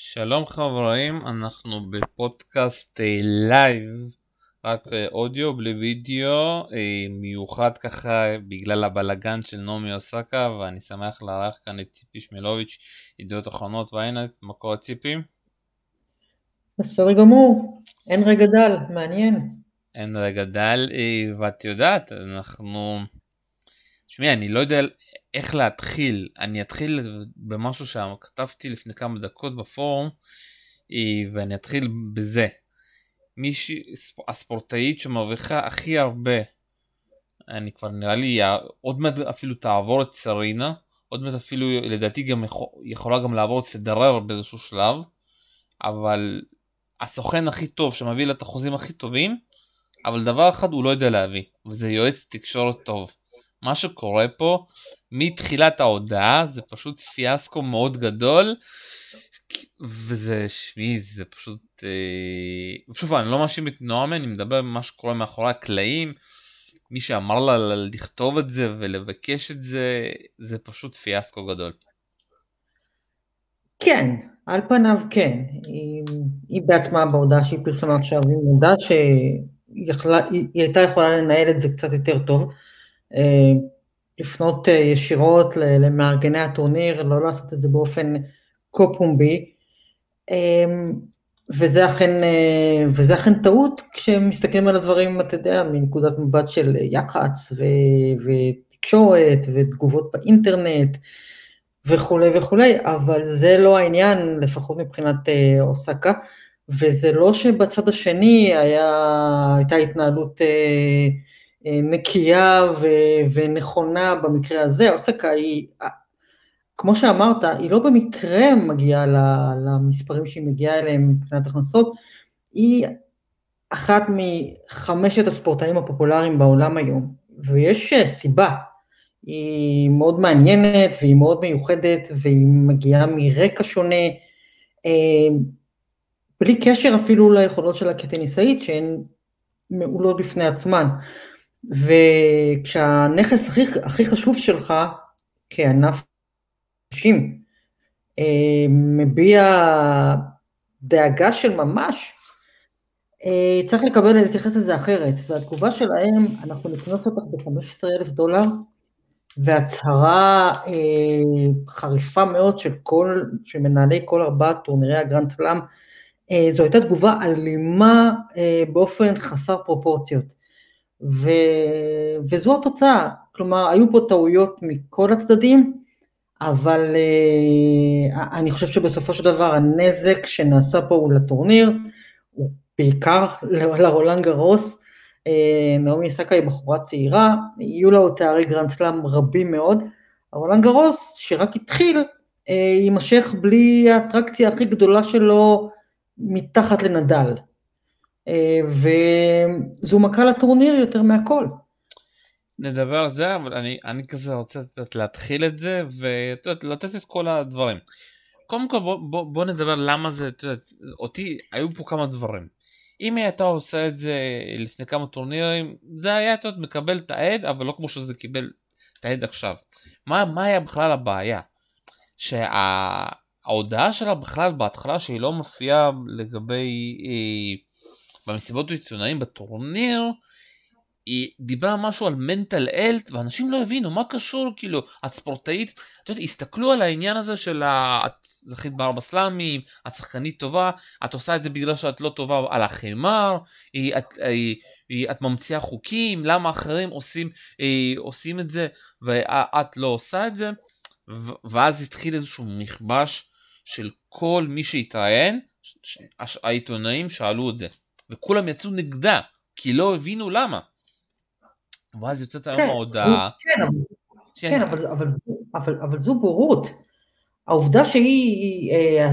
שלום חברים, אנחנו בפודקאסט אה, live, רק אה, אודיו בלי וידאו, אה, מיוחד ככה בגלל הבלגן של נעמי אוסאקה ואני שמח לארח כאן את ציפי שמלוביץ', ידיעות אחרונות והנה, מה קורה ציפי? בסדר גמור, אין רגע דל, מעניין. אין רגע דל, ואת יודעת, אנחנו... תשמעי, אני לא יודע איך להתחיל. אני אתחיל במשהו שכתבתי לפני כמה דקות בפורום, אה, ואני אתחיל בזה. מישהי, הספורטאית שמרוויחה הכי הרבה, אני כבר נראה לי, עוד מעט אפילו תעבור את סרינה, עוד מעט אפילו לדעתי גם יכול, יכולה גם לעבור את פדרר באיזשהו שלב, אבל הסוכן הכי טוב שמביא לה את החוזים הכי טובים, אבל דבר אחד הוא לא יודע להביא, וזה יועץ תקשורת טוב. מה שקורה פה מתחילת ההודעה זה פשוט פיאסקו מאוד גדול וזה שמי זה פשוט אה, שוב אני לא מאשים את נועם אני מדבר מה שקורה מאחורי הקלעים מי שאמר לה לכתוב את זה ולבקש את זה זה פשוט פיאסקו גדול. כן על פניו כן היא, היא בעצמה בהודעה שהיא פרסמה עכשיו היא מודה שהיא הייתה יכולה לנהל את זה קצת יותר טוב. אה, לפנות אה, ישירות למארגני הטורניר, לא לעשות את זה באופן כה פומבי, אמ, וזה אכן, אה, וזה אכן טעות כשמסתכלים על הדברים, אתה יודע, מנקודת מבט של יח"צ ו, ותקשורת ותגובות באינטרנט וכולי וכולי, אבל זה לא העניין, לפחות מבחינת אוסקה, וזה לא שבצד השני היה, הייתה התנהלות אה, נקייה ו- ונכונה במקרה הזה, אוסקה היא, כמו שאמרת, היא לא במקרה מגיעה למספרים שהיא מגיעה אליהם מבחינת הכנסות, היא אחת מחמשת הספורטאים הפופולריים בעולם היום, ויש אה, סיבה, היא מאוד מעניינת והיא מאוד מיוחדת והיא מגיעה מרקע שונה, אה, בלי קשר אפילו ליכולות שלה כטניסאית שהן מעולות בפני עצמן. וכשהנכס הכי, הכי חשוב שלך כענף נשים אה, מביע דאגה של ממש, אה, צריך לקבל ולהתייחס לזה אחרת, והתגובה שלהם, אנחנו נקנוס אותך ב-15 אלף דולר, והצהרה אה, חריפה מאוד של כל, של מנהלי כל ארבעת טורנירי הגרנד סלאם, זו הייתה תגובה אלימה באופן חסר פרופורציות. ו... וזו התוצאה, כלומר היו פה טעויות מכל הצדדים, אבל uh, אני חושב שבסופו של דבר הנזק שנעשה פה הוא לטורניר, הוא בעיקר לרולאן גארוס, uh, נעמי אוסאקה היא בחורה צעירה, יהיו לה עוד תארי גרנד סלאם רבים מאוד, הרולנד גרוס שרק התחיל, uh, יימשך בלי האטרקציה הכי גדולה שלו מתחת לנדל. אה, וזו מכה לטורניר יותר מהכל. נדבר על זה, אבל אני, אני כזה רוצה להתחיל את זה ולתת את כל הדברים. קודם כל בוא, בוא, בוא נדבר למה זה, את יודעת, אותי, היו פה כמה דברים. אם היא הייתה עושה את זה לפני כמה טורנירים, זה היה, את יודעת, מקבל את העד, אבל לא כמו שזה קיבל את העד עכשיו. מה, מה היה בכלל הבעיה? שההודעה שלה בכלל בהתחלה שהיא לא מופיעה לגבי אה, במסיבות העיתונאים בטורניר, היא דיברה משהו על מנטל אלט ואנשים לא הבינו מה קשור כאילו את ספורטאית, את יודעת, הסתכלו על העניין הזה של את זכית בארבע סלאמים, את שחקנית טובה, את עושה את זה בגלל שאת לא טובה על החמר, היא, את, היא, היא, את ממציאה חוקים, למה אחרים עושים, היא, עושים את זה ואת לא עושה את זה, ואז התחיל איזשהו מכבש של כל מי שהתראיין, העיתונאים שאלו את זה. וכולם יצאו נגדה, כי לא הבינו למה. ואז יוצאת היום כן, ההודעה. כן, אבל, כן אבל, אבל, אבל, אבל זו בורות. העובדה שהיא אה,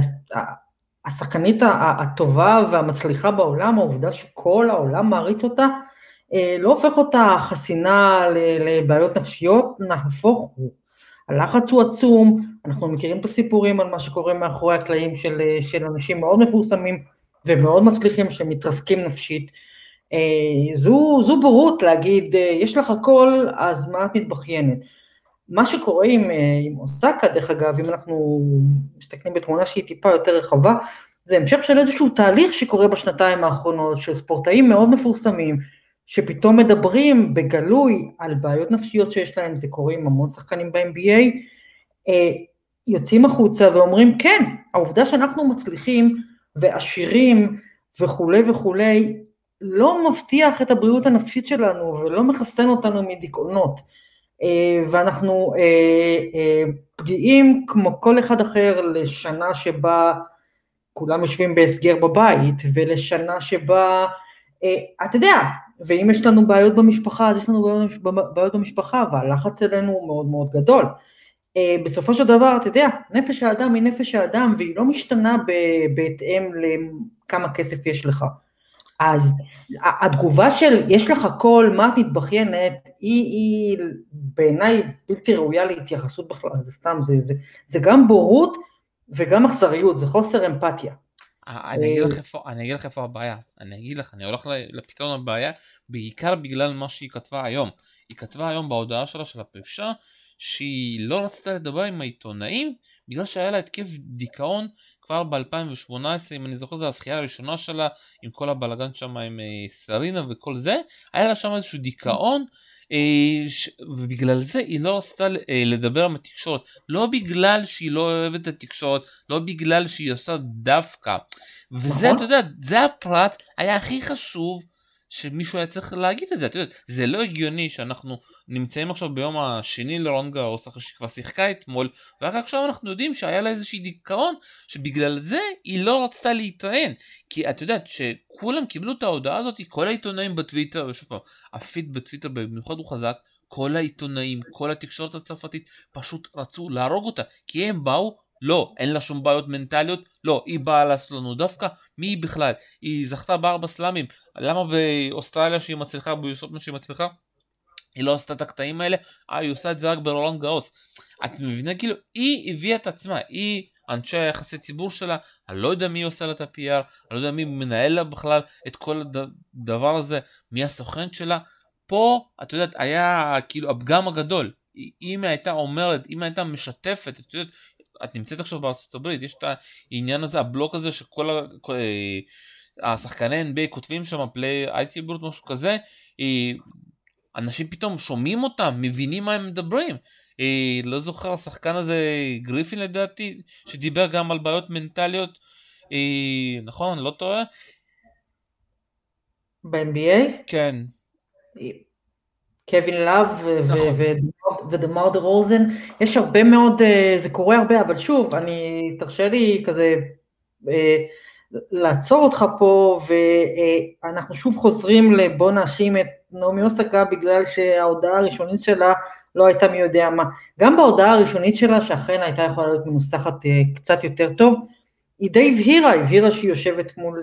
השחקנית הטובה והמצליחה בעולם, העובדה שכל העולם מעריץ אותה, אה, לא הופך אותה חסינה לבעיות נפשיות, נהפוך הוא. הלחץ הוא עצום, אנחנו מכירים את הסיפורים על מה שקורה מאחורי הקלעים של, של אנשים מאוד מפורסמים ומאוד מצליחים שמתרסקים נפשית. אה, זו, זו בורות להגיד, אה, יש לך הכל, אז מה את מתבכיינת? מה שקורה עם, עם אוסקה, דרך אגב, אם אנחנו מסתכלים בתמונה שהיא טיפה יותר רחבה, זה המשך של איזשהו תהליך שקורה בשנתיים האחרונות, של ספורטאים מאוד מפורסמים, שפתאום מדברים בגלוי על בעיות נפשיות שיש להם, זה קורה עם המון שחקנים ב-NBA, אה, יוצאים החוצה ואומרים כן, העובדה שאנחנו מצליחים ועשירים וכולי וכולי, לא מבטיח את הבריאות הנפשית שלנו ולא מחסן אותנו מדיכאונות. אה, ואנחנו אה, פגיעים כמו כל אחד אחר לשנה שבה כולם יושבים בהסגר בבית, ולשנה שבה, אתה יודע, ואם יש לנו בעיות במשפחה, אז יש לנו בעיות במשפחה, והלחץ אלינו הוא מאוד מאוד גדול. אה, בסופו של דבר, אתה יודע, נפש האדם היא נפש האדם, והיא לא משתנה בהתאם לכמה כסף יש לך. אז התגובה של יש לך קול, מה את מתבכיינת, היא, היא בעיניי בלתי ראויה להתייחסות בכלל, זה סתם, זה, זה, זה גם בורות וגם אכזריות, זה חוסר אמפתיה. אני אגיד, לך איפה, אני אגיד לך איפה הבעיה, אני אגיד לך, אני הולך לפתרון הבעיה בעיקר בגלל מה שהיא כתבה היום. היא כתבה היום בהודעה שלה של הפרישה שהיא לא רצתה לדבר עם העיתונאים בגלל שהיה לה התקף דיכאון כבר ב-2018 אם אני זוכר זה הזכייה הראשונה שלה עם כל הבלאגן שם עם אה, סרינה וכל זה. היה לה שם איזשהו דיכאון אה, ובגלל זה היא לא רצתה אה, לדבר עם התקשורת. לא בגלל שהיא לא אוהבת את התקשורת לא בגלל שהיא עושה דווקא. וזה נכון. אתה יודע זה הפרט היה הכי חשוב שמישהו היה צריך להגיד את זה, אתה יודע, זה לא הגיוני שאנחנו נמצאים עכשיו ביום השני לרון גאוס אחרי שכבר שיחקה אתמול ורק עכשיו אנחנו יודעים שהיה לה איזושהי דיכאון שבגלל זה היא לא רצתה להתראיין. כי את יודעת שכולם קיבלו את ההודעה הזאת כל העיתונאים בטוויטר ושוב פעם הפיד בטוויטר במיוחד הוא חזק כל העיתונאים כל התקשורת הצרפתית פשוט רצו להרוג אותה כי הם באו לא, אין לה שום בעיות מנטליות, לא, היא באה לעשות לנו דווקא, מי היא בכלל? היא זכתה בארבע סלאמים, למה באוסטרליה שהיא מצליחה, ביוסופמן שהיא מצליחה? היא לא עשתה את הקטעים האלה, אה, היא עושה את זה רק ברולנד גאוס. את מבינה כאילו, היא הביאה את עצמה, היא אנשי היחסי ציבור שלה, אני לא יודע מי עושה לה את ה-PR, אני לא יודע מי מנהל לה בכלל את כל הדבר הזה, מי הסוכן שלה. פה, את יודעת, היה כאילו הפגם הגדול. אם היא הייתה אומרת, אם היא הייתה משתפת, את יודעת, את נמצאת עכשיו בארצות הברית, יש את העניין הזה, הבלוק הזה שכל ה... אה, השחקני NBA כותבים שם פליי אייטי ברוט משהו כזה, אה, אנשים פתאום שומעים אותם, מבינים מה הם מדברים. אה, לא זוכר השחקן הזה גריפין לדעתי, שדיבר גם על בעיות מנטליות, נכון? אני לא טועה? ב-NBA? כן. קווין לאב ודמר דה רוזן, יש הרבה מאוד, אה, זה קורה הרבה, אבל שוב, אני, תרשה לי כזה אה, לעצור אותך פה, ואנחנו שוב חוזרים לבוא נאשים את נעמי אוסקה בגלל שההודעה הראשונית שלה לא הייתה מי יודע מה. גם בהודעה הראשונית שלה, שאכן הייתה יכולה להיות מנוסחת אה, קצת יותר טוב, היא די הבהירה, הבהירה שהיא יושבת מול...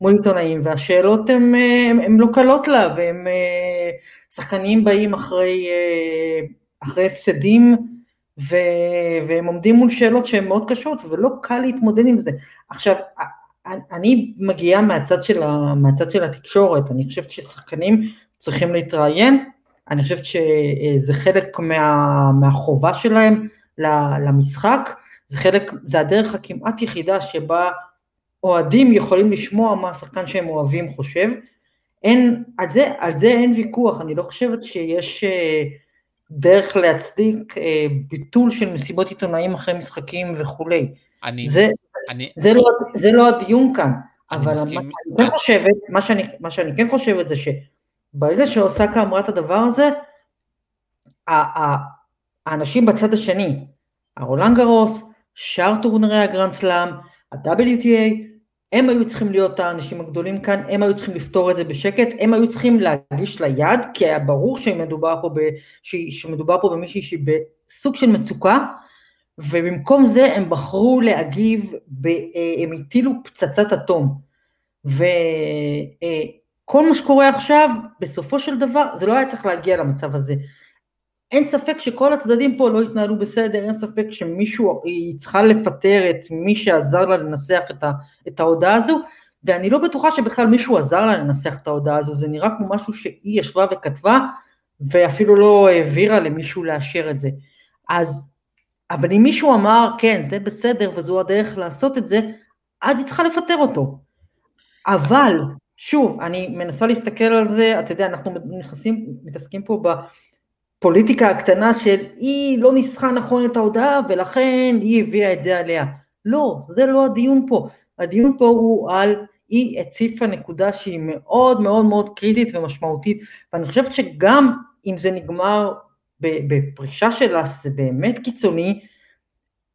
מול עיתונאים, והשאלות הן לא קלות לה, והם אה, שחקנים באים אחרי, אה, אחרי הפסדים, ו, והם עומדים מול שאלות שהן מאוד קשות, ולא קל להתמודד עם זה. עכשיו, אני מגיעה מהצד של, ה, מהצד של התקשורת, אני חושבת ששחקנים צריכים להתראיין, אני חושבת שזה חלק מה, מהחובה שלהם למשחק, זה חלק, זה הדרך הכמעט יחידה שבה אוהדים יכולים לשמוע מה השחקן שהם אוהבים חושב, אין, על זה, על זה אין ויכוח, אני לא חושבת שיש אה, דרך להצדיק אה, ביטול של מסיבות עיתונאים אחרי משחקים וכולי. אני, זה, אני, זה, לא, זה לא הדיון כאן, אבל מה שאני כן חושבת, מה שאני, מה שאני כן חושבת זה שברגע שאוסקה אמרה את הדבר הזה, האנשים בצד השני, הרולנד גרוס, שאר טורנרי הגרנד סלאם, ה-WTA, הם היו צריכים להיות האנשים הגדולים כאן, הם היו צריכים לפתור את זה בשקט, הם היו צריכים להגיש ליד, כי היה ברור שמדובר פה, ב, שמדובר פה במישהי שהיא בסוג של מצוקה, ובמקום זה הם בחרו להגיב, ב, אה, הם הטילו פצצת אטום. וכל אה, מה שקורה עכשיו, בסופו של דבר, זה לא היה צריך להגיע למצב הזה. אין ספק שכל הצדדים פה לא התנהלו בסדר, אין ספק שמישהו, היא צריכה לפטר את מי שעזר לה לנסח את, ה, את ההודעה הזו, ואני לא בטוחה שבכלל מישהו עזר לה לנסח את ההודעה הזו, זה נראה כמו משהו שהיא ישבה וכתבה, ואפילו לא העבירה למישהו לאשר את זה. אז, אבל אם מישהו אמר, כן, זה בסדר וזו הדרך לעשות את זה, אז היא צריכה לפטר אותו. אבל, שוב, אני מנסה להסתכל על זה, אתה יודע, אנחנו נכנסים, מתעסקים פה בפוליטיקה הקטנה של היא לא ניסחה נכון את ההודעה ולכן היא הביאה את זה עליה. לא, זה לא הדיון פה. הדיון פה הוא על, היא הציפה נקודה שהיא מאוד מאוד מאוד קריטית ומשמעותית, ואני חושבת שגם אם זה נגמר בפרישה שלה, זה באמת קיצוני,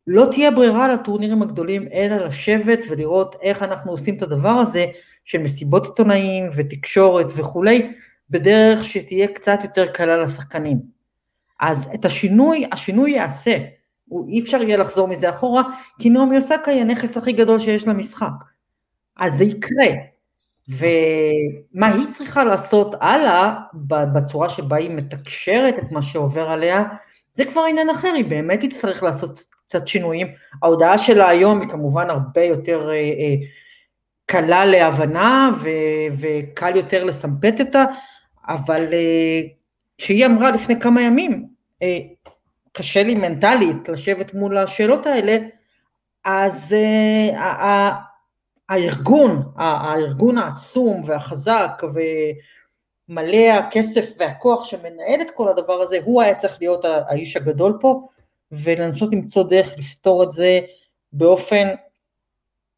לא תהיה ברירה לטורנירים הגדולים אלא לשבת ולראות איך אנחנו עושים את הדבר הזה של מסיבות עיתונאים ותקשורת וכולי, בדרך שתהיה קצת יותר קלה לשחקנים. אז את השינוי, השינוי ייעשה, אי אפשר יהיה לחזור מזה אחורה, כי נעמי אוסקה היא הנכס הכי גדול שיש למשחק. אז זה יקרה. ומה היא צריכה לעשות הלאה, בצורה שבה היא מתקשרת את מה שעובר עליה, זה כבר עניין אחר, היא באמת תצטרך לעשות קצת שינויים. ההודעה שלה היום היא כמובן הרבה יותר אה, אה, קלה להבנה ו- וקל יותר לסמפת אותה, אבל אה, כשהיא אמרה לפני כמה ימים, קשה לי מנטלית לשבת מול השאלות האלה, אז אה, הארגון, הארגון העצום והחזק ומלא הכסף והכוח שמנהל את כל הדבר הזה, הוא היה צריך להיות האיש הגדול פה, ולנסות למצוא דרך לפתור את זה באופן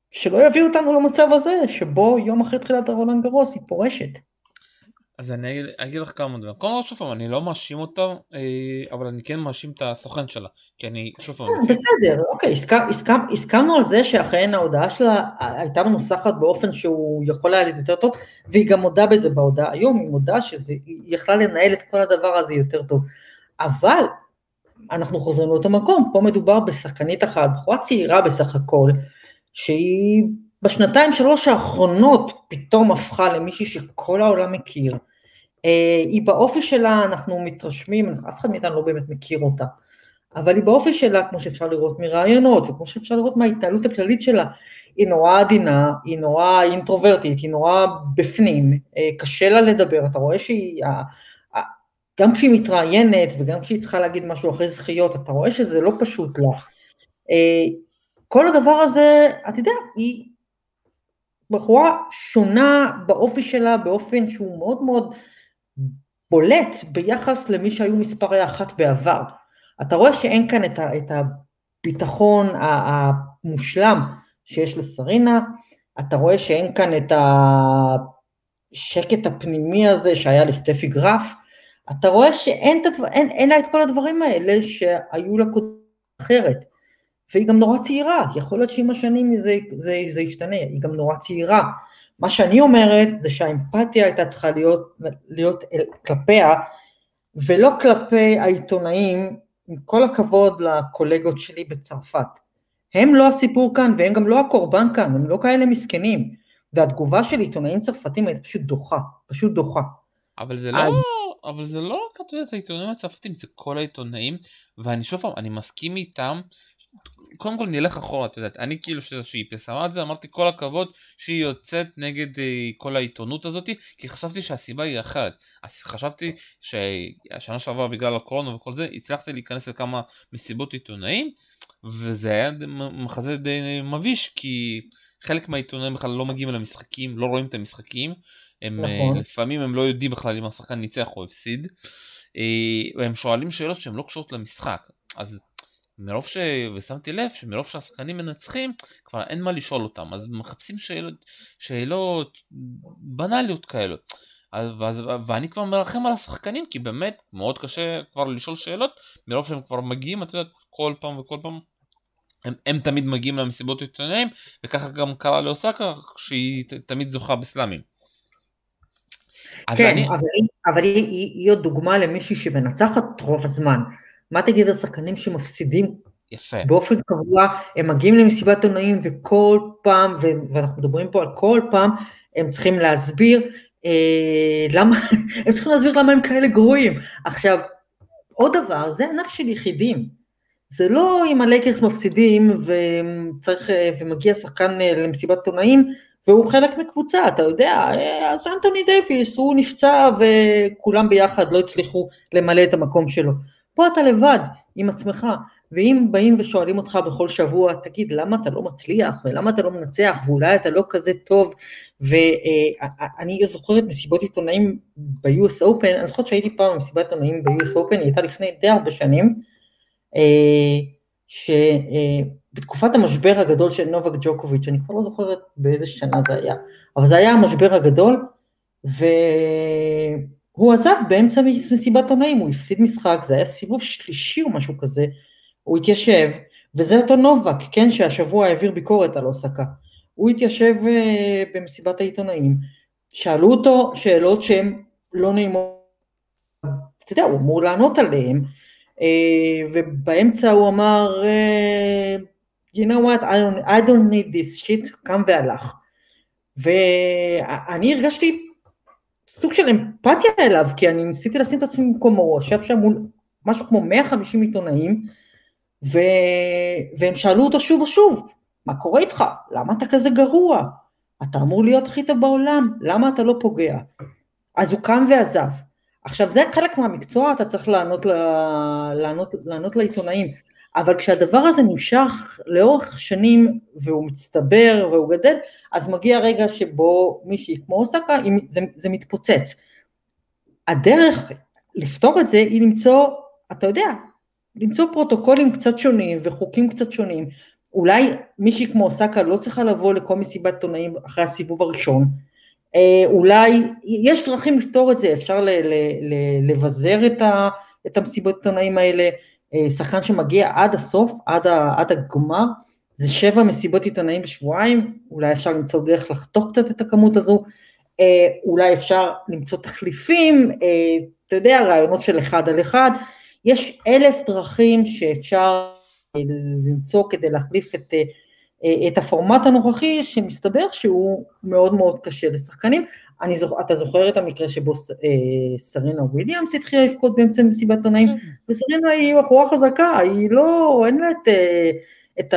שלא יביא אותנו למצב הזה, שבו יום אחרי תחילת הרולנד גרוס היא פורשת. אז אני אגיד, אגיד לך כמה דברים. קודם כל שוב פעם, אני לא מאשים אותו, אה, אבל אני כן מאשים את הסוכן שלה. כי אני, שוב פעם... כן, בסדר, אוקיי, הסכמנו על זה שאכן ההודעה שלה הייתה מנוסחת באופן שהוא יכול היה להיות יותר טוב, והיא גם מודה בזה בהודעה היום, היא מודה שהיא יכלה לנהל את כל הדבר הזה יותר טוב. אבל אנחנו חוזרים לאותו מקום, פה מדובר בשחקנית אחת, בחורה צעירה בסך הכל, שהיא בשנתיים שלוש האחרונות פתאום הפכה למישהי שכל העולם מכיר. אה, היא באופי שלה, אנחנו מתרשמים, אף אחד מאיתנו לא באמת מכיר אותה, אבל היא באופי שלה, כמו שאפשר לראות מרעיונות, וכמו שאפשר לראות מההתנהלות הכללית שלה, היא נורא עדינה, היא נורא אינטרוברטית, היא נורא בפנים, אה, קשה לה לדבר, אתה רואה שהיא, גם כשהיא מתראיינת וגם כשהיא צריכה להגיד משהו אחרי זכיות, אתה רואה שזה לא פשוט לה. אה, כל הדבר הזה, אתה יודע, היא בחורה שונה באופי שלה באופן שהוא מאוד מאוד בולט ביחס למי שהיו מספרי אחת בעבר. אתה רואה שאין כאן את, ה, את הביטחון המושלם שיש לשרינה, אתה רואה שאין כאן את השקט הפנימי הזה שהיה לסטפי גרף, אתה רואה שאין את הדבר, אין, אין לה את כל הדברים האלה שהיו לה קודם אחרת. והיא גם נורא צעירה, יכול להיות שעם השנים זה, זה, זה ישתנה, היא גם נורא צעירה. מה שאני אומרת זה שהאמפתיה הייתה צריכה להיות, להיות כלפיה, ולא כלפי העיתונאים, עם כל הכבוד לקולגות שלי בצרפת. הם לא הסיפור כאן והם גם לא הקורבן כאן, הם לא כאלה מסכנים. והתגובה של עיתונאים צרפתים הייתה פשוט דוחה, פשוט דוחה. אבל זה לא אז... לא... אבל זה לא רק, יודע, העיתונאים הצרפתים, זה כל העיתונאים, ואני שוב פעם, אני מסכים איתם קודם כל נלך אחורה, את יודעת, אני כאילו שהיא פרסמה את זה, אמרתי כל הכבוד שהיא יוצאת נגד אה, כל העיתונות הזאתי, כי חשבתי שהסיבה היא אחרת. אז חשבתי שהשנה שעברה בגלל הקורונה וכל זה, הצלחתי להיכנס לכמה מסיבות עיתונאים, וזה היה מחזה די מביש, כי חלק מהעיתונאים בכלל לא מגיעים למשחקים, לא רואים את המשחקים, הם אה, נכון. לפעמים הם לא יודעים בכלל אם השחקן ניצח או הפסיד, אה, והם שואלים שאלות שהן לא קשורות למשחק. אז מרוב ש... ושמתי לב שמרוב שהשחקנים מנצחים כבר אין מה לשאול אותם אז מחפשים שאלות, שאלות בנאליות כאלו ואז, ואני כבר מרחם על השחקנים כי באמת מאוד קשה כבר לשאול שאלות מרוב שהם כבר מגיעים את יודעת כל פעם וכל פעם הם, הם תמיד מגיעים למסיבות עיתונאים וככה גם קרה לאוסקה שהיא תמיד זוכה בסלאמים. כן, אני... אבל, אבל היא, היא, היא עוד דוגמה למישהי שמנצחת רוב הזמן. מה תגיד לשחקנים שמפסידים יפה. באופן קבוע, הם מגיעים למסיבת עונאים וכל פעם, ואנחנו מדברים פה על כל פעם, הם צריכים להסביר אה, למה, הם צריכים להסביר למה הם כאלה גרועים. עכשיו, עוד דבר, זה ענף של יחידים. זה לא אם הלייקרס מפסידים וצריך, ומגיע שחקן אה, למסיבת עונאים והוא חלק מקבוצה, אתה יודע, אז אנטוני דייוויס, הוא נפצע וכולם ביחד לא הצליחו למלא את המקום שלו. פה אתה לבד, עם עצמך, ואם באים ושואלים אותך בכל שבוע, תגיד, למה אתה לא מצליח, ולמה אתה לא מנצח, ואולי אתה לא כזה טוב, ואני זוכרת מסיבות עיתונאים ב-US Open, אני זוכרת שהייתי פעם במסיבת עיתונאים ב-US Open, היא הייתה לפני די הרבה שנים, אה, שבתקופת המשבר הגדול של נובק ג'וקוביץ', אני כבר לא זוכרת באיזה שנה זה היה, אבל זה היה המשבר הגדול, והוא עזב באמצע מסיבת עיתונאים, הוא הפסיד משחק, זה היה סיבוב שלישי או משהו כזה, הוא התיישב, וזה אותו נובק, כן, שהשבוע העביר ביקורת על אוסקה. הוא התיישב uh, במסיבת העיתונאים, שאלו אותו שאלות שהן לא נעימות, אתה יודע, הוא אמור לענות עליהן, uh, ובאמצע הוא אמר, uh, you know what, I don't, I don't need this shit, קם והלך. ואני הרגשתי סוג של אמפתיה אליו, כי אני ניסיתי לשים את עצמי במקומו, הוא ישב שם מול משהו כמו 150 עיתונאים, ו... והם שאלו אותו שוב ושוב, מה קורה איתך? למה אתה כזה גרוע? אתה אמור להיות הכי טוב בעולם, למה אתה לא פוגע? אז הוא קם ועזב. עכשיו זה חלק מהמקצוע, אתה צריך לענות, ל... לענות, לענות לעיתונאים, אבל כשהדבר הזה נמשך לאורך שנים והוא מצטבר והוא גדל, אז מגיע רגע שבו מישהי כמו אוסקה, זה, זה מתפוצץ. הדרך לפתור את זה היא למצוא, אתה יודע, למצוא פרוטוקולים קצת שונים וחוקים קצת שונים. אולי מישהי כמו אוסקה לא צריכה לבוא לכל מסיבת עיתונאים אחרי הסיבוב הראשון. אה, אולי, יש דרכים לפתור את זה, אפשר ל, ל, ל, לבזר את, ה, את המסיבות עיתונאים האלה. אה, שחקן שמגיע עד הסוף, עד, ה, עד הגמר, זה שבע מסיבות עיתונאים בשבועיים, אולי אפשר למצוא דרך לחתוך קצת את הכמות הזו, אה, אולי אפשר למצוא תחליפים, אתה יודע, רעיונות של אחד על אחד, יש אלף דרכים שאפשר אה, למצוא כדי להחליף את, אה, את הפורמט הנוכחי, שמסתבר שהוא מאוד מאוד קשה לשחקנים. אני זוכ... אתה זוכר את המקרה שבו אה, סרינה וויליאמס התחילה לבכות באמצע מסיבת עונאים, mm-hmm. וסרינה היא בחורה חזקה, היא לא, אין לה את, את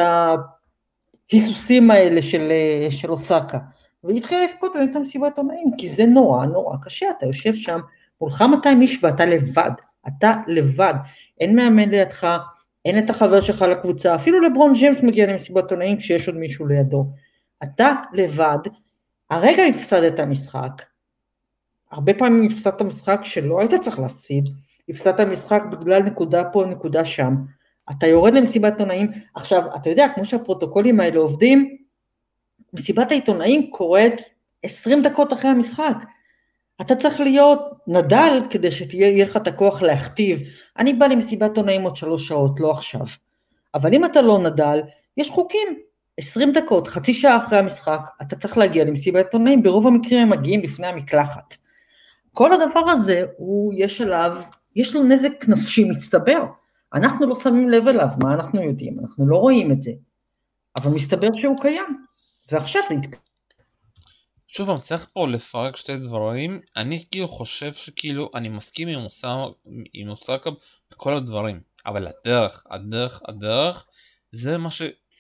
ההיסוסים האלה של, של אוסקה. והיא התחילה לבכות באמצע מסיבת עונאים, כי זה נורא נורא קשה, אתה יושב שם, מולך 200 איש ואתה לבד. אתה לבד, אין מאמן לידך, אין את החבר שלך לקבוצה, אפילו לברון ג'יימס מגיע למסיבת עיתונאים כשיש עוד מישהו לידו. אתה לבד, הרגע הפסדת משחק, הרבה פעמים הפסדת משחק שלא היית צריך להפסיד, הפסדת משחק בגלל נקודה פה, נקודה שם, אתה יורד למסיבת עיתונאים, עכשיו, אתה יודע, כמו שהפרוטוקולים האלה עובדים, מסיבת העיתונאים קורית 20 דקות אחרי המשחק. אתה צריך להיות נדל כדי שתהיה לך את הכוח להכתיב, אני בא למסיבת עונאים עוד שלוש שעות, לא עכשיו. אבל אם אתה לא נדל, יש חוקים. 20 דקות, חצי שעה אחרי המשחק, אתה צריך להגיע למסיבת עונאים, ברוב המקרים הם מגיעים לפני המקלחת. כל הדבר הזה, הוא, יש עליו, יש לו נזק נפשי מצטבר. אנחנו לא שמים לב אליו, מה אנחנו יודעים? אנחנו לא רואים את זה. אבל מסתבר שהוא קיים, ועכשיו זה יתקדם. שוב פעם צריך פה לפרק שתי דברים אני כאילו חושב שכאילו אני מסכים עם אוסאקה בכל הדברים אבל הדרך הדרך הדרך זה מה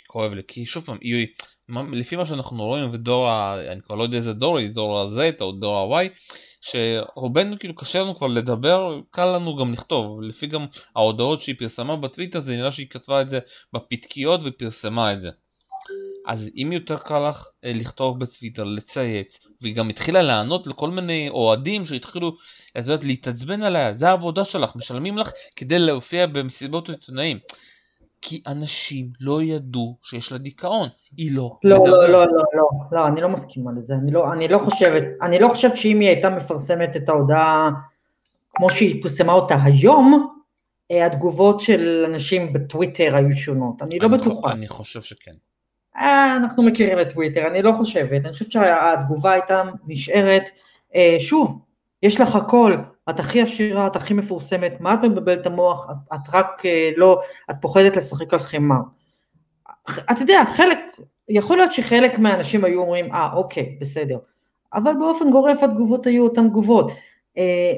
שכואב לי כי שוב פעם היא, לפי מה שאנחנו רואים ודור ה... אני כבר לא יודע איזה דור היא דור ה-Z או דור ה-Y שרובנו כאילו קשה לנו כבר לדבר קל לנו גם לכתוב לפי גם ההודעות שהיא פרסמה בטוויטר זה נראה שהיא כתבה את זה בפתקיות ופרסמה את זה אז אם יותר קל לך אה, לכתוב בטוויטר, לצייץ, והיא גם התחילה לענות לכל מיני אוהדים שהתחילו, את יודעת, להתעצבן עליה, זה העבודה שלך, משלמים לך כדי להופיע במסיבות עיתונאים. כי אנשים לא ידעו שיש לה דיכאון, היא לא. לא, לא, לא, לא, לא, לא, אני לא מסכימה לזה, אני לא, אני לא חושבת, אני לא חושבת שאם היא הייתה מפרסמת את ההודעה כמו שהיא פרסמה אותה היום, אה, התגובות של אנשים בטוויטר היו שונות, אני לא בטוחה. אני חושב שכן. אה, אנחנו מכירים את טוויטר, אני לא חושבת, אני חושבת שהתגובה הייתה נשארת, אה, שוב, יש לך הכל, את הכי עשירה, את הכי מפורסמת, מה את מבלבלת את המוח, את, את רק אה, לא, את פוחדת לשחק על חמר. אתה יודע, חלק, יכול להיות שחלק מהאנשים היו אומרים, אה, אוקיי, בסדר, אבל באופן גורף התגובות היו אותן תגובות. אה,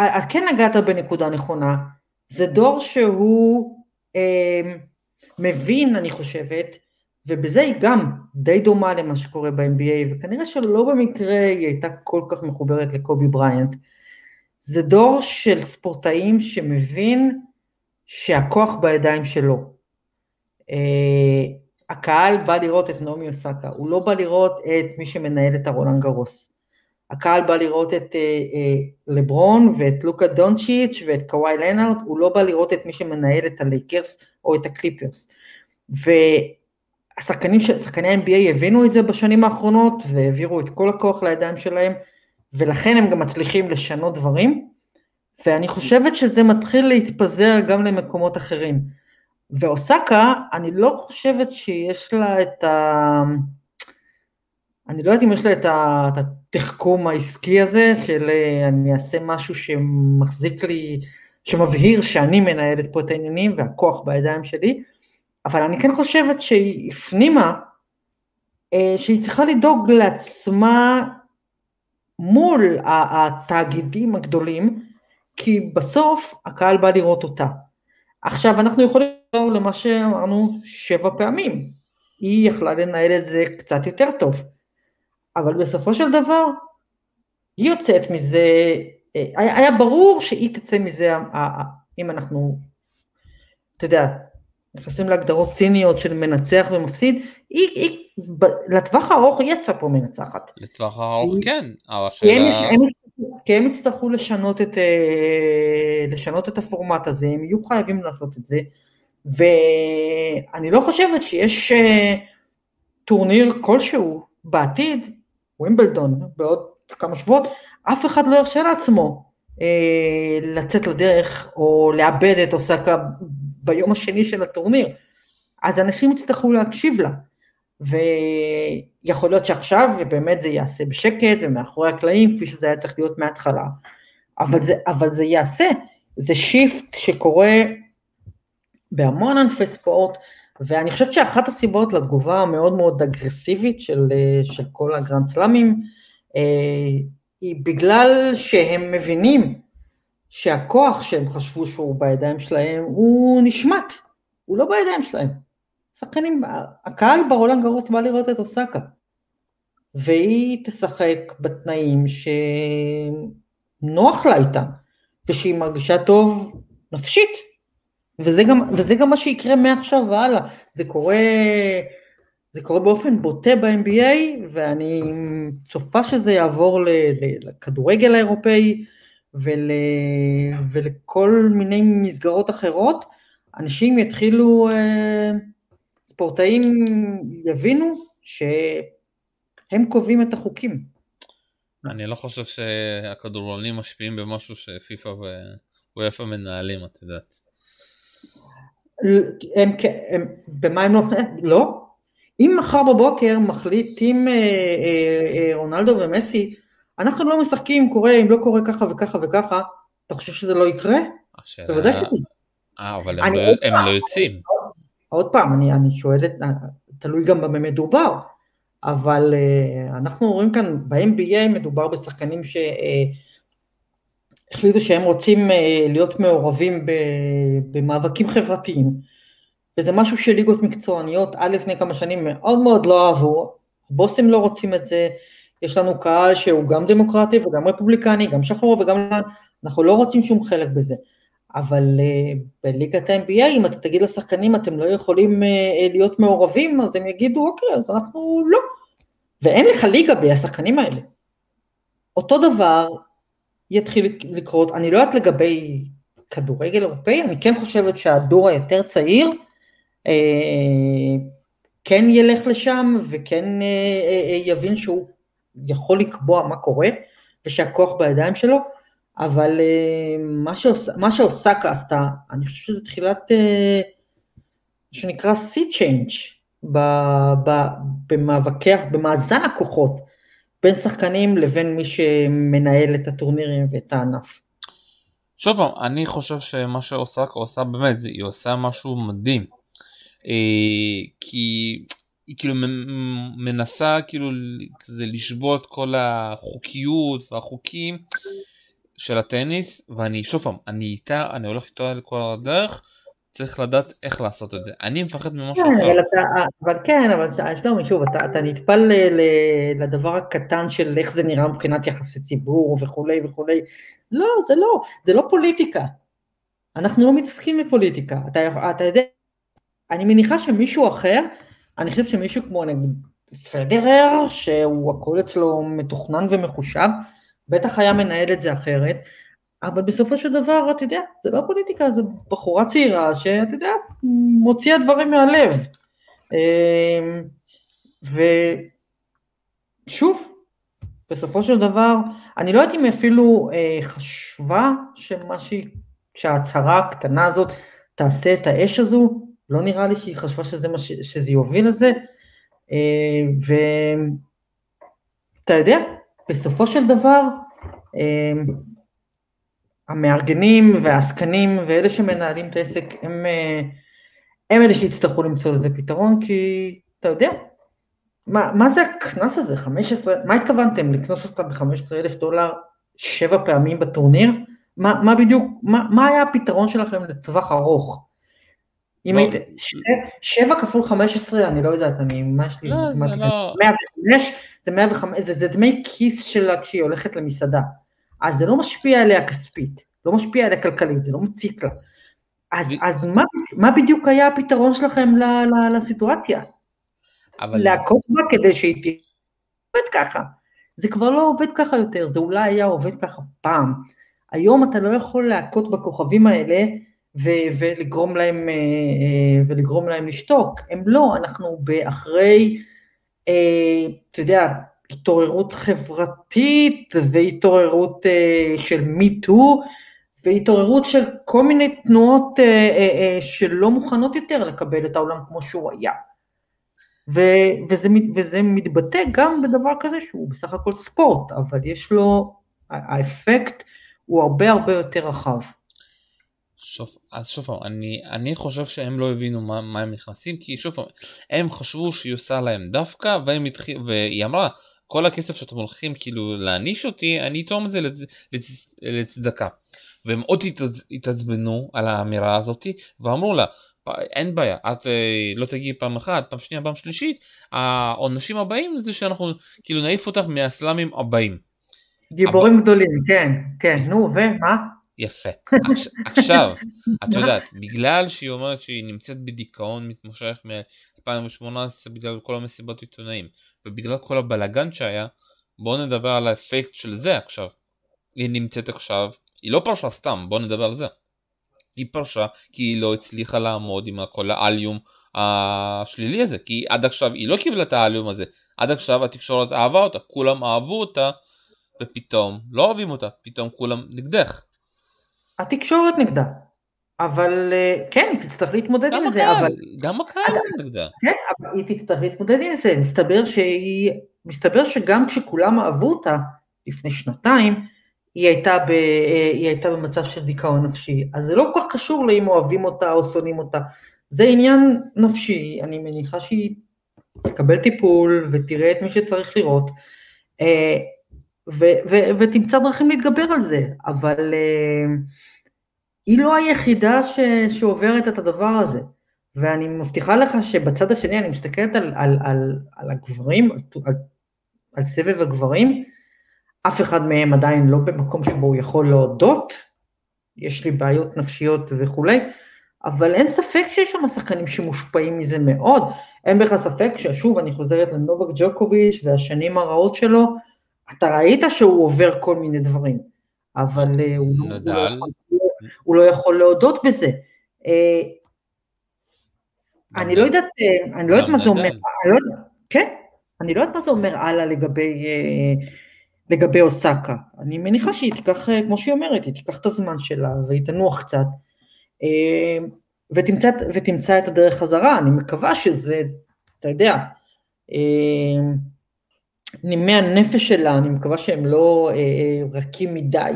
את כן נגעת בנקודה נכונה, זה דור שהוא אה, מבין, אני חושבת, ובזה היא גם די דומה למה שקורה ב-NBA, וכנראה שלא במקרה היא הייתה כל כך מחוברת לקובי בריינט. זה דור של ספורטאים שמבין שהכוח בידיים שלו. Uh, הקהל בא לראות את נעמי אוסאקה, הוא לא בא לראות את מי שמנהל את הרולאן גארוס. הקהל בא לראות את uh, uh, לברון ואת לוקה דונצ'יץ' ואת קוואי לנארד, הוא לא בא לראות את מי שמנהל את הלייקרס או את הקליפרס. והשחקנים, שחקני ה-NBA הבינו את זה בשנים האחרונות והעבירו את כל הכוח לידיים שלהם, ולכן הם גם מצליחים לשנות דברים, ואני חושבת שזה מתחיל להתפזר גם למקומות אחרים. ואוסקה, אני לא חושבת שיש לה את ה... אני לא יודעת אם יש לה את, ה... את התחכום העסקי הזה של אני אעשה משהו שמחזיק לי, שמבהיר שאני מנהלת פה את העניינים והכוח בידיים שלי, אבל אני כן חושבת שהיא הפנימה אה, שהיא צריכה לדאוג לעצמה מול התאגידים הגדולים, כי בסוף הקהל בא לראות אותה. עכשיו אנחנו יכולים לחזור למה שאמרנו שבע פעמים, היא יכלה לנהל את זה קצת יותר טוב, אבל בסופו של דבר היא יוצאת מזה, היה, היה ברור שהיא תצא מזה, אם אנחנו, אתה יודע, נכנסים להגדרות ציניות של מנצח ומפסיד, היא, היא לטווח הארוך היא יצאה פה מנצחת. לטווח הארוך כן, אבל השאלה... כי הם יצטרכו לשנות את, אה, לשנות את הפורמט הזה, הם יהיו חייבים לעשות את זה, ואני לא חושבת שיש אה, טורניר כלשהו בעתיד, ווימבלדון, בעוד כמה שבועות, אף אחד לא ירשה לעצמו אה, לצאת לדרך או לאבד את אוסאקה ביום השני של הטורניר. אז אנשים יצטרכו להקשיב לה. ויכול להיות שעכשיו באמת זה ייעשה בשקט ומאחורי הקלעים כפי שזה היה צריך להיות מההתחלה, אבל זה, אבל זה ייעשה, זה shift שקורה בהמון ענפי ספורט, ואני חושבת שאחת הסיבות לתגובה המאוד מאוד אגרסיבית של, של כל הגרנד סלאמים, אה, היא בגלל שהם מבינים שהכוח שהם חשבו שהוא בידיים שלהם הוא נשמט, הוא לא בידיים שלהם. שחקנים, הקהל ברולנד גרוס בא לראות את אוסקה. והיא תשחק בתנאים שנוח לה איתם, ושהיא מרגישה טוב נפשית. וזה גם, וזה גם מה שיקרה מעכשיו והלאה. זה קורה, זה קורה באופן בוטה ב-NBA, ואני צופה שזה יעבור לכדורגל האירופאי ול, ולכל מיני מסגרות אחרות. אנשים יתחילו... Uh, ספורטאים יבינו שהם קובעים את החוקים. אני לא חושב שהכדורגלנים משפיעים במשהו שפיפ"א ואויפה מנהלים, את יודעת. הם, הם, במה הם לא, לא. אם מחר בבוקר מחליטים אה, אה, אה, רונלדו ומסי, אנחנו לא משחקים, קורה, אם לא קורה ככה וככה וככה, אתה חושב שזה לא יקרה? בוודאי שזה. אה, אבל הם, לא, הם לא יוצאים. עוד פעם, אני, אני שואלת, תלוי גם במה מדובר, אבל uh, אנחנו רואים כאן, ב-NBA מדובר בשחקנים שהחליטו uh, שהם רוצים uh, להיות מעורבים במאבקים חברתיים, וזה משהו שליגות מקצועניות עד לפני כמה שנים מאוד מאוד לא אהבו, בוסים לא רוצים את זה, יש לנו קהל שהוא גם דמוקרטי וגם רפובליקני, גם שחור וגם אנחנו לא רוצים שום חלק בזה. אבל uh, בליגת ה-NBA, אם אתה תגיד לשחקנים אתם לא יכולים uh, להיות מעורבים, אז הם יגידו אוקיי, אז אנחנו לא. ואין לך ליגה בלי השחקנים האלה. אותו דבר יתחיל לקרות, אני לא יודעת לגבי כדורגל אירופאי, אני כן חושבת שהדור היותר צעיר אה, כן ילך לשם וכן אה, אה, יבין שהוא יכול לקבוע מה קורה ושהכוח בידיים שלו, אבל אה, מה, שעוש, מה שאוסקה עשתה, אני חושב שזה תחילת, מה שנקרא sea change במאבקי, במאזן הכוחות בין שחקנים לבין מי שמנהל את הטורנירים ואת הענף. שוב פעם, אני חושב שמה שאוסקה עושה באמת, היא עושה משהו מדהים. אה, כי היא כאילו מנסה כאילו לשבות כל החוקיות והחוקים של הטניס, ואני שוב פעם, אני איתה, אני הולך איתה לכל הדרך, צריך לדעת איך לעשות את זה. אני מפחד ממשהו כן, אחר. אבל, אתה, אבל כן, אבל שלומי, שוב, אתה, אתה נטפל ל, ל, לדבר הקטן של איך זה נראה מבחינת יחסי ציבור וכולי וכולי. לא, זה לא, זה לא פוליטיקה. אנחנו לא מתעסקים בפוליטיקה. אתה, אתה יודע, אני מניחה שמישהו אחר, אני חושב שמישהו כמו נגיד פדרר, שהוא הכל אצלו מתוכנן ומחושב, בטח היה מנהל את זה אחרת, אבל בסופו של דבר, אתה יודע, זה לא פוליטיקה, זה בחורה צעירה שאתה יודע, מוציאה דברים מהלב. אמ, ושוב, בסופו של דבר, אני לא יודעת אם אפילו אה, חשבה שמה שהיא, שההצהרה הקטנה הזאת תעשה את האש הזו, לא נראה לי שהיא חשבה שזה, מה ש, שזה יוביל לזה, אה, ואתה יודע, בסופו של דבר, אה, המארגנים והעסקנים ואלה שמנהלים את העסק הם, אה, הם אלה שיצטרכו למצוא לזה פתרון כי אתה יודע, מה, מה זה הקנס הזה, 15, מה התכוונתם, לקנוס אותה ב-15 אלף דולר שבע פעמים בטורניר? מה, מה בדיוק, מה, מה היה הפתרון שלכם לטווח ארוך? אם לא, היית, שבע כפול 15, אני לא יודעת, אני, לי, לא, זה לא... 105, זה 105, זה, זה דמי כיס שלה כשהיא הולכת למסעדה. אז זה לא משפיע עליה כספית, לא משפיע עליה כלכלית, זה לא מציק לה. אז, אז מה, מה בדיוק היה הפתרון שלכם ל, ל, לסיטואציה? אבל... להכות בה כדי שהיא תהיה עובד ככה. זה כבר לא עובד ככה יותר, זה אולי היה עובד ככה פעם. היום אתה לא יכול להכות בכוכבים האלה ו- ולגרום להם, אה, אה, ולגרום להם לשתוק. הם לא, אנחנו באחרי, אה, אתה יודע, התעוררות חברתית והתעוררות של מיטו והתעוררות של כל מיני תנועות שלא מוכנות יותר לקבל את העולם כמו שהוא היה. ו- וזה, וזה מתבטא גם בדבר כזה שהוא בסך הכל ספורט, אבל יש לו, האפקט הוא הרבה הרבה יותר רחב. שוב, אז שוב פעם, אני, אני חושב שהם לא הבינו מה, מה הם נכנסים, כי שוב פעם, הם חשבו שהיא עושה להם דווקא, והם התחיל, והיא אמרה, כל הכסף שאתם הולכים כאילו להעניש אותי, אני אתרום את זה לצ... לצ... לצדקה. והם עוד התעצבנו על האמירה הזאתי, ואמרו לה, אין בעיה, את אה, לא תגיעי פעם אחת, פעם שנייה, פעם שלישית, העונשים הבאים זה שאנחנו כאילו נעיף אותך מהסלאמים הבאים. גיבורים אבל... גדולים, כן, כן, נו, ומה? יפה. עכשיו, את יודעת, בגלל שהיא אומרת שהיא נמצאת בדיכאון מתמשך מ-2018 בגלל כל המסיבות עיתונאים, ובגלל כל הבלגן שהיה, בואו נדבר על האפקט של זה עכשיו. היא נמצאת עכשיו, היא לא פרשה סתם, בואו נדבר על זה. היא פרשה כי היא לא הצליחה לעמוד עם כל האליום השלילי הזה, כי עד עכשיו היא לא קיבלה את האליום הזה, עד עכשיו התקשורת אהבה אותה, כולם אהבו אותה, ופתאום לא אוהבים אותה, פתאום כולם נגדך. התקשורת נגדה, אבל אה, כן, היא תצטרך להתמודד עם זה, אבל... גם הקהל נגדה. כן, אבל היא תצטרך להתמודד עם זה, מסתבר שהיא... מסתבר שגם כשכולם אהבו אותה לפני שנתיים, היא הייתה, ב, אה, היא הייתה במצב של דיכאון נפשי. אז זה לא כל כך קשור לאם אוהבים אותה או שונאים אותה. זה עניין נפשי, אני מניחה שהיא תקבל טיפול ותראה את מי שצריך לראות, אה, ו, ו, ותמצא דרכים להתגבר על זה, אבל... היא לא היחידה ש, שעוברת את הדבר הזה. ואני מבטיחה לך שבצד השני אני מסתכלת על, על, על, על הגברים, על, על סבב הגברים, אף אחד מהם עדיין לא במקום שבו הוא יכול להודות, יש לי בעיות נפשיות וכולי, אבל אין ספק שיש שם שחקנים שמושפעים מזה מאוד. אין בכלל ספק ששוב, אני חוזרת לנובק ג'וקוביץ' והשנים הרעות שלו, אתה ראית שהוא עובר כל מיני דברים, אבל אה, הוא, לא, הוא, לא יכול, הוא לא יכול להודות בזה. אה, אני לא יודעת, אה, אני לא יודעת מה זה אומר, לא כן, אני לא יודעת מה זה אומר הלאה לגבי, לגבי אוסקה. אני מניחה שהיא תיקח, כמו שהיא אומרת, היא תיקח את הזמן שלה והיא תנוח קצת, ותמצא, ותמצא את הדרך חזרה, אני מקווה שזה, אתה יודע, נימי הנפש שלה, אני מקווה שהם לא רכים מדי.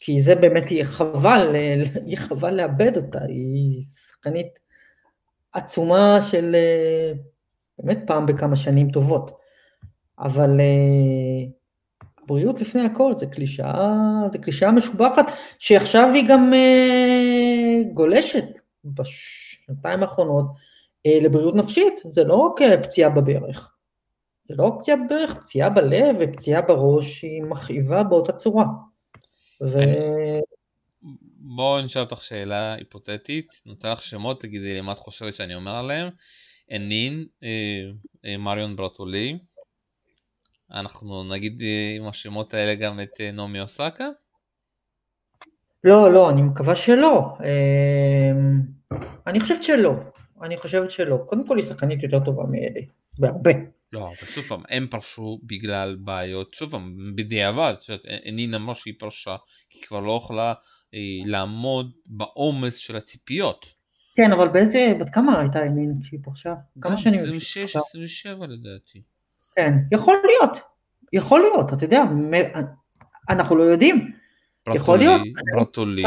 כי זה באמת יהיה חבל, יהיה חבל לאבד אותה, היא שחקנית עצומה של אה, באמת פעם בכמה שנים טובות. אבל אה, בריאות לפני הכל זה קלישאה, זה קלישאה משובחת, שעכשיו היא גם אה, גולשת בשנתיים האחרונות אה, לבריאות נפשית, זה לא רק אה, פציעה בברך. זה לא פציעה בברך, פציעה בלב ופציעה בראש היא מכאיבה באותה צורה. ו... בואו נשאל אותך שאלה היפותטית, נותן לך שמות, תגידי לי מה את חושבת שאני אומר עליהם. אנין, אה, מריון ברטולי, אנחנו נגיד עם השמות האלה גם את נעמי אוסקה? לא, לא, אני מקווה שלא. אני חושבת שלא. אני חושבת שלא. קודם כל היא שחקנית יותר טובה מאלה, בהרבה. לא, אבל שוב פעם, הם פרשו בגלל בעיות, שוב פעם, בדיעבד, נין אמרה שהיא פרשה, כי היא כבר לא יכלה אה, לעמוד בעומס של הציפיות. כן, אבל באיזה, בת כמה הייתה נין כשהיא פרשה? כמה שנים? 26, 27 לדעתי. כן, יכול להיות, יכול להיות, אתה יודע, אנחנו לא יודעים. יכול להיות. ברטולי.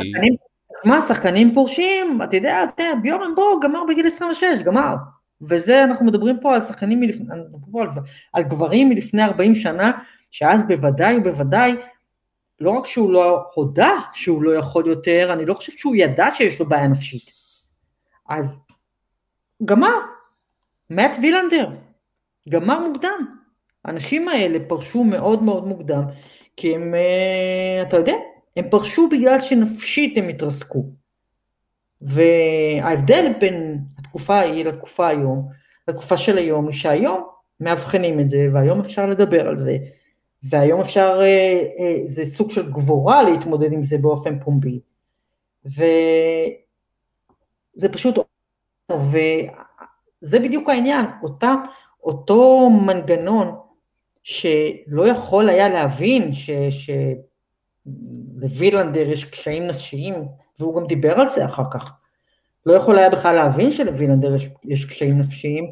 מה, שחקנים פורשים, אתה יודע, ביורן בו גמר בגיל 26, גמר. וזה, אנחנו מדברים פה על שחקנים מלפני, על, על גברים מלפני 40 שנה, שאז בוודאי ובוודאי, לא רק שהוא לא הודה שהוא לא יכול יותר, אני לא חושבת שהוא ידע שיש לו בעיה נפשית. אז גמר, מאט וילנדר, גמר מוקדם. האנשים האלה פרשו מאוד מאוד מוקדם, כי הם, אה, אתה יודע, הם פרשו בגלל שנפשית הם התרסקו. וההבדל בין התקופה ההיא לתקופה היום, לתקופה של היום, היא שהיום מאבחנים את זה, והיום אפשר לדבר על זה, והיום אפשר, אה, אה, זה סוג של גבורה להתמודד עם זה באופן פומבי. וזה פשוט, וזה בדיוק העניין, אותה, אותו מנגנון שלא יכול היה להבין ש... ש לווילנדר יש קשיים נפשיים, והוא גם דיבר על זה אחר כך. לא יכול היה בכלל להבין שלווילנדר יש, יש קשיים נפשיים.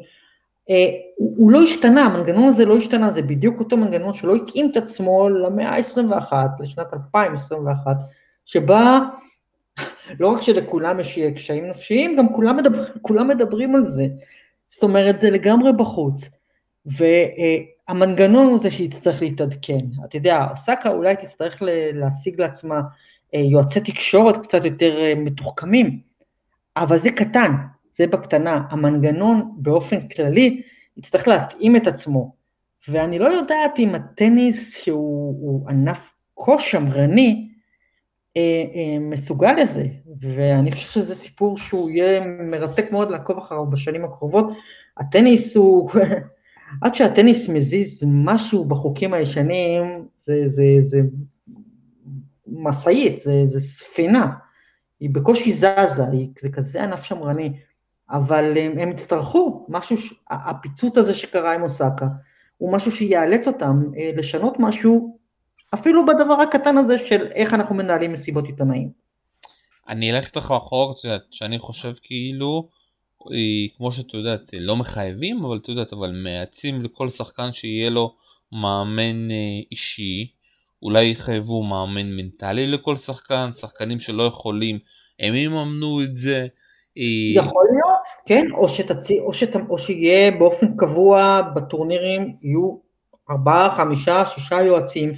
אה, הוא, הוא לא השתנה, המנגנון הזה לא השתנה, זה בדיוק אותו מנגנון שלא התאים את עצמו למאה ה-21, לשנת 2021, שבה לא רק שלכולם יש קשיים נפשיים, גם כולם, מדבר, כולם מדברים על זה. זאת אומרת, זה לגמרי בחוץ. ו... אה, הוא זה שיצטרך להתעדכן. אתה יודע, אוסקה אולי תצטרך להשיג לעצמה אה, יועצי תקשורת קצת יותר אה, מתוחכמים, אבל זה קטן, זה בקטנה. המנגנון באופן כללי יצטרך להתאים את עצמו. ואני לא יודעת אם הטניס, שהוא ענף כה שמרני, אה, מסוגל לזה, ואני חושב שזה סיפור שהוא יהיה מרתק מאוד לעקוב אחריו בשנים הקרובות. הטניס הוא עד שהטניס מזיז משהו בחוקים הישנים, זה, זה, זה משאית, זה, זה ספינה, היא בקושי זזה, היא, זה כזה ענף שמרני, אבל הם, הם יצטרכו, משהו, הפיצוץ הזה שקרה עם אוסקה, הוא משהו שיאלץ אותם אה, לשנות משהו, אפילו בדבר הקטן הזה של איך אנחנו מנהלים מסיבות עיתונאים. אני אלך איתך אחורה, שאני חושב כאילו, כמו שאת יודעת, לא מחייבים, אבל את יודעת, אבל מייעצים לכל שחקן שיהיה לו מאמן אה, אישי, אולי יחייבו מאמן מנטלי לכל שחקן, שחקנים שלא יכולים, הם יממנו את זה. אה, יכול להיות, כן, או, שתציא, או, שת, או שיהיה באופן קבוע בטורנירים, יהיו ארבעה, חמישה, שישה יועצים,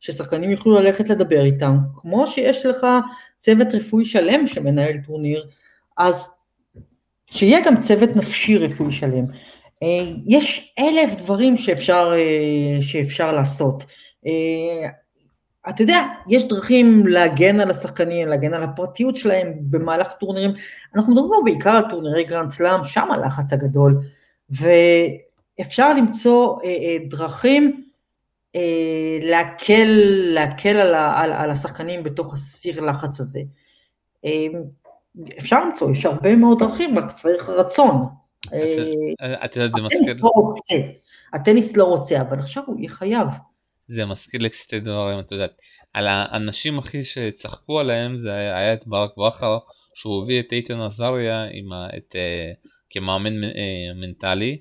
ששחקנים יוכלו ללכת לדבר איתם, כמו שיש לך צוות רפואי שלם שמנהל טורניר, אז שיהיה גם צוות נפשי רפואי שלם. אה, יש אלף דברים שאפשר, אה, שאפשר לעשות. אה, אתה יודע, יש דרכים להגן על השחקנים, להגן על הפרטיות שלהם במהלך טורנירים. אנחנו מדברים בעיקר על טורנירי גרנד סלאם, שם הלחץ הגדול, ואפשר למצוא דרכים להקל, להקל על, על, על השחקנים בתוך הסיר לחץ הזה. אפשר למצוא, יש הרבה מאוד דרכים, רק צריך רצון. את יודעת, זה מזכיר... הטניס לא רוצה, הטניס לא רוצה, אבל עכשיו הוא יהיה חייב. זה מזכיר לי שתי דברים, את יודעת, על האנשים הכי שצחקו עליהם זה היה את ברק בכר, שהוא הביא את איתן עזריה עם ה, את, uh, כמאמן uh, מנטלי.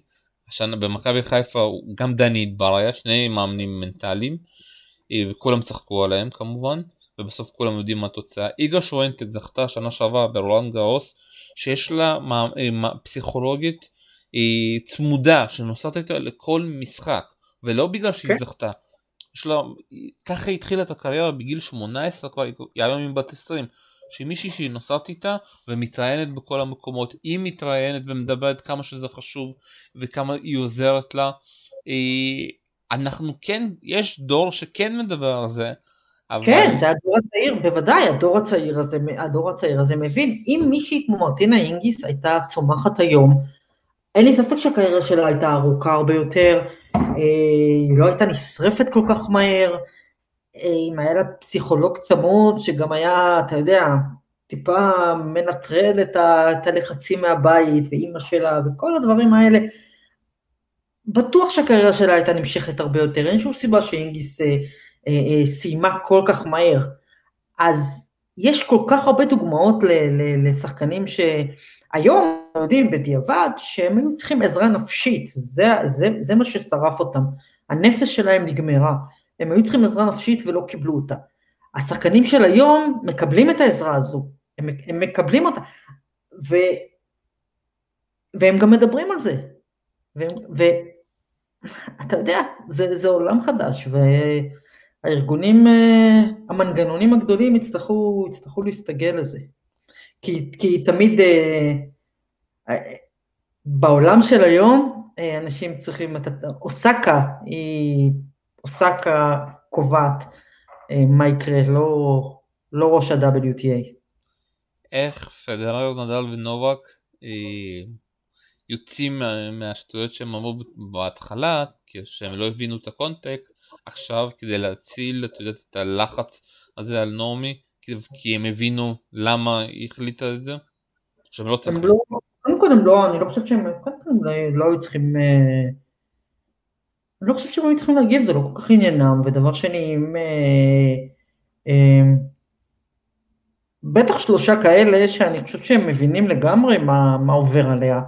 השנה במכבי חיפה גם דני התבריה, שני מאמנים מנטליים, uh, וכולם צחקו עליהם כמובן. ובסוף כולם יודעים מה התוצאה. איגה שואנטק זכתה שנה שעברה ברולנד גאוס שיש לה אה, פסיכולוגית אה, צמודה שנוסעת איתה לכל משחק ולא בגלל שהיא okay. כן. זכתה. יש לה, ככה היא התחילה את הקריירה בגיל 18 כבר, היא היום היא בת 20. שמישהי שהיא נוסעת איתה ומתראיינת בכל המקומות, היא מתראיינת ומדברת כמה שזה חשוב וכמה היא עוזרת לה. אה, אנחנו כן, יש דור שכן מדבר על זה. אבל... כן, זה הדור הצעיר, בוודאי, הדור הצעיר הזה, הדור הצעיר הזה מבין. אם מישהי כמו מרטינה אינגיס הייתה צומחת היום, אין לי ספק שהקריירה שלה הייתה ארוכה הרבה יותר, היא לא הייתה נשרפת כל כך מהר, אה, אם היה לה פסיכולוג צמוד, שגם היה, אתה יודע, טיפה מנטרל את, הלחצים מהבית, ואימא שלה, וכל הדברים האלה, בטוח שהקריירה שלה הייתה נמשכת הרבה יותר, אין שום סיבה שאינגיס אה, אה, אה, סיימה כל כך מהר. אז יש כל כך הרבה דוגמאות ל, ל, לשחקנים שהיום יודעים בדיעבד שהם היו צריכים עזרה נפשית, זה, זה, זה מה ששרף אותם, הנפש שלהם נגמרה. הם היו צריכים עזרה נפשית ולא קיבלו אותה. השחקנים של היום מקבלים את העזרה הזו, הם, הם מקבלים אותה, ו, והם גם מדברים על זה. ואתה יודע, זה, זה עולם חדש, והארגונים, אה, המנגנונים הגדולים יצטרכו, יצטרכו להסתגל לזה. כי, כי תמיד אה, אה, בעולם של היום, אנשים צריכים, אוסקה היא אוסקה קובעת אה, מה יקרה, לא, לא ראש ה-WTA. איך פדרר, נדל ונובק אה, יוצאים מהשטויות שהם אמרו בהתחלה, כשהם לא הבינו את הקונטקסט, עכשיו כדי להציל, את יודעת, את הלחץ הזה על נעמי, כי הם הבינו למה היא החליטה את זה? שהם לא צריכים. לא, קודם כל הם לא, אני לא חושב שהם, קודם כל הם לא, לא היו צריכים... אה, אני לא חושב שהם היו צריכים להגיב, זה לא כל כך עניינם, ודבר שני, אם... אה, אה, בטח שלושה כאלה שאני חושב שהם מבינים לגמרי מה, מה עובר עליה.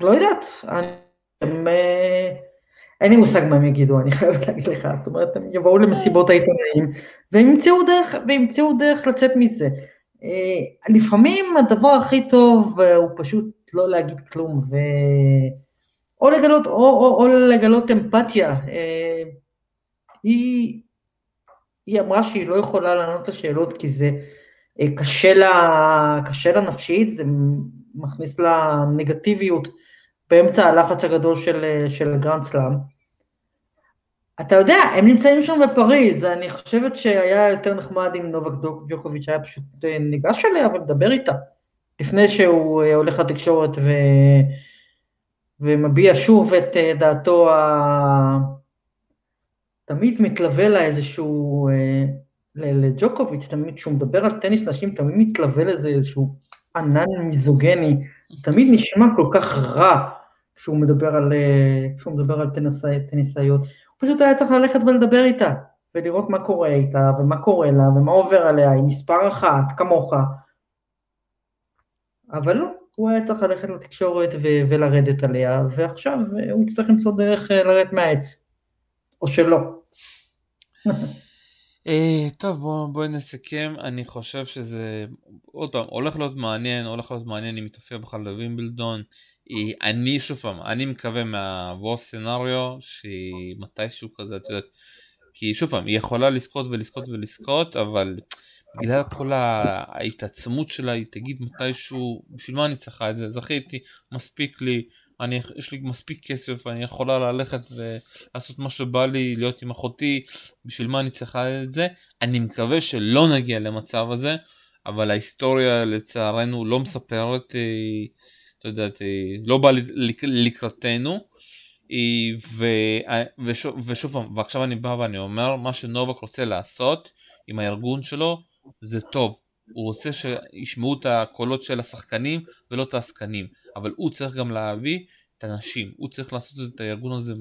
לא יודעת, אני, אין לי מושג מה הם יגידו, אני חייבת להגיד לך, זאת אומרת, הם יבואו למסיבות העיתונאים, והם ימצאו דרך, וימצאו דרך לצאת מזה. אה, לפעמים הדבר הכי טוב אה, הוא פשוט לא להגיד כלום, ו... או לגלות, או, או, או לגלות אמפתיה. אה, היא, היא אמרה שהיא לא יכולה לענות לשאלות כי זה קשה לה, קשה לה נפשית, זה מכניס לה נגטיביות באמצע הלחץ הגדול של, של גרנד סלאם. אתה יודע, הם נמצאים שם בפריז, אני חושבת שהיה יותר נחמד אם נובק ג'וקוביץ' היה פשוט אה, ניגש אליה ולדבר איתה, לפני שהוא הולך לתקשורת ו... ומביע שוב את אה, דעתו ה... תמיד מתלווה לה איזשהו, אה, לג'וקוביץ', תמיד כשהוא מדבר על טניס נשים, תמיד מתלווה לזה איזשהו ענן מיזוגני, תמיד נשמע כל כך רע כשהוא מדבר על, אה, כשהוא מדבר על טניסאי, טניסאיות, הוא פשוט היה צריך ללכת ולדבר איתה, ולראות מה קורה איתה, ומה קורה לה, ומה עובר עליה, היא מספר אחת, כמוך, אבל לא, הוא היה צריך ללכת לתקשורת ו- ולרדת עליה, ועכשיו הוא יצטרך למצוא דרך אה, לרדת מהעץ, או שלא. אה, טוב בואי בוא נסכם. אני חושב שזה עוד פעם הולך להיות מעניין הולך להיות מעניין אם היא תופיע בכלל בווימבלדון אני שוב פעם אני מקווה מהוור סצנריו שהיא מתישהו כזה את יודעת כי שוב פעם היא יכולה לזכות ולזכות ולזכות אבל בגלל כל ההתעצמות שלה היא תגיד מתישהו בשביל מה אני צריכה את זה? זכיתי מספיק לי אני יש לי מספיק כסף אני יכולה ללכת ולעשות מה שבא לי להיות עם אחותי בשביל מה אני צריכה את זה? אני מקווה שלא נגיע למצב הזה אבל ההיסטוריה לצערנו לא מספרת אה, אתה יודעת לא בא לקראתנו ו, ושוב, ושוב ועכשיו אני בא ואני אומר מה שנובק רוצה לעשות עם הארגון שלו זה טוב. הוא רוצה שישמעו את הקולות של השחקנים ולא את העסקנים, אבל הוא צריך גם להביא את הנשים, הוא צריך לעשות את הארגון הזה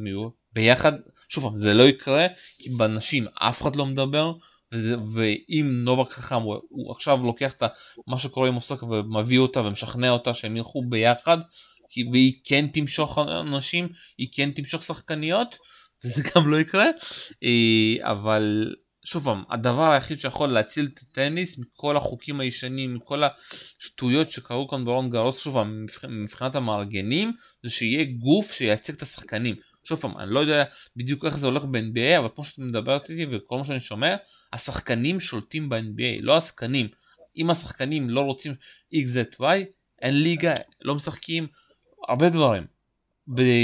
ביחד, שוב פעם, זה לא יקרה, כי בנשים אף אחד לא מדבר, וזה, ואם נובק חכם הוא, הוא עכשיו לוקח את מה שקורה עם אוסקה ומביא אותה ומשכנע אותה שהם ילכו ביחד, כי, והיא כן תמשוך אנשים, היא כן תמשוך שחקניות, וזה גם לא יקרה, אה, אבל שוב פעם, הדבר היחיד שיכול להציל את הטניס מכל החוקים הישנים, מכל השטויות שקרו כאן ברון גרוס, שוב פעם, מבחינת המארגנים, זה שיהיה גוף שייצג את השחקנים. שוב פעם, אני לא יודע בדיוק איך זה הולך ב-NBA, אבל כמו שאת מדברת איתי וכל מה שאני שומע, השחקנים שולטים ב-NBA, לא השחקנים. אם השחקנים לא רוצים XZY, אין ליגה, לא משחקים, הרבה דברים.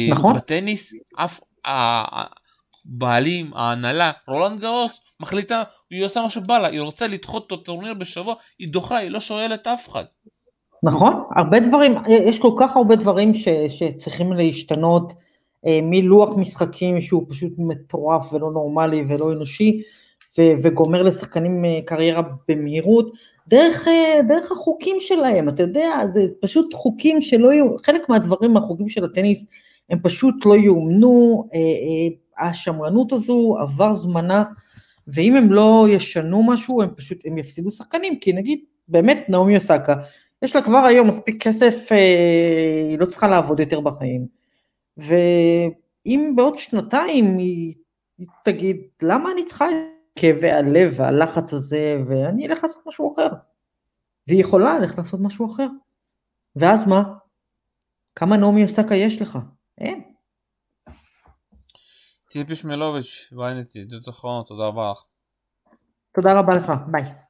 נכון. בטניס, אף הבעלים, ההנהלה, רולנד גרוס, מחליטה, היא עושה מה שבא לה, היא רוצה לדחות את הטורניר בשבוע, היא דוחה, היא לא שואלת אף אחד. נכון, הרבה דברים, יש כל כך הרבה דברים ש, שצריכים להשתנות, אה, מלוח משחקים שהוא פשוט מטורף ולא נורמלי ולא אנושי, וגומר לשחקנים אה, קריירה במהירות, דרך, אה, דרך החוקים שלהם, אתה יודע, זה פשוט חוקים שלא יהיו, חלק מהדברים, החוקים של הטניס, הם פשוט לא יאומנו, השמרנות הזו עבר זמנה, ואם הם לא ישנו משהו, הם פשוט, הם יפסידו שחקנים, כי נגיד, באמת נעמי אוסקה, יש לה כבר היום מספיק כסף, אה, היא לא צריכה לעבוד יותר בחיים. ואם בעוד שנתיים היא, תגיד, למה אני צריכה כאבי הלב והלחץ הזה, ואני אלך לעשות משהו אחר. והיא יכולה ללכת לעשות משהו אחר. ואז מה? כמה נעמי אוסקה יש לך? אין. ציפי שמלוביץ', ynet, ידיעות אחרונות, תודה רבה לך. תודה רבה לך, ביי.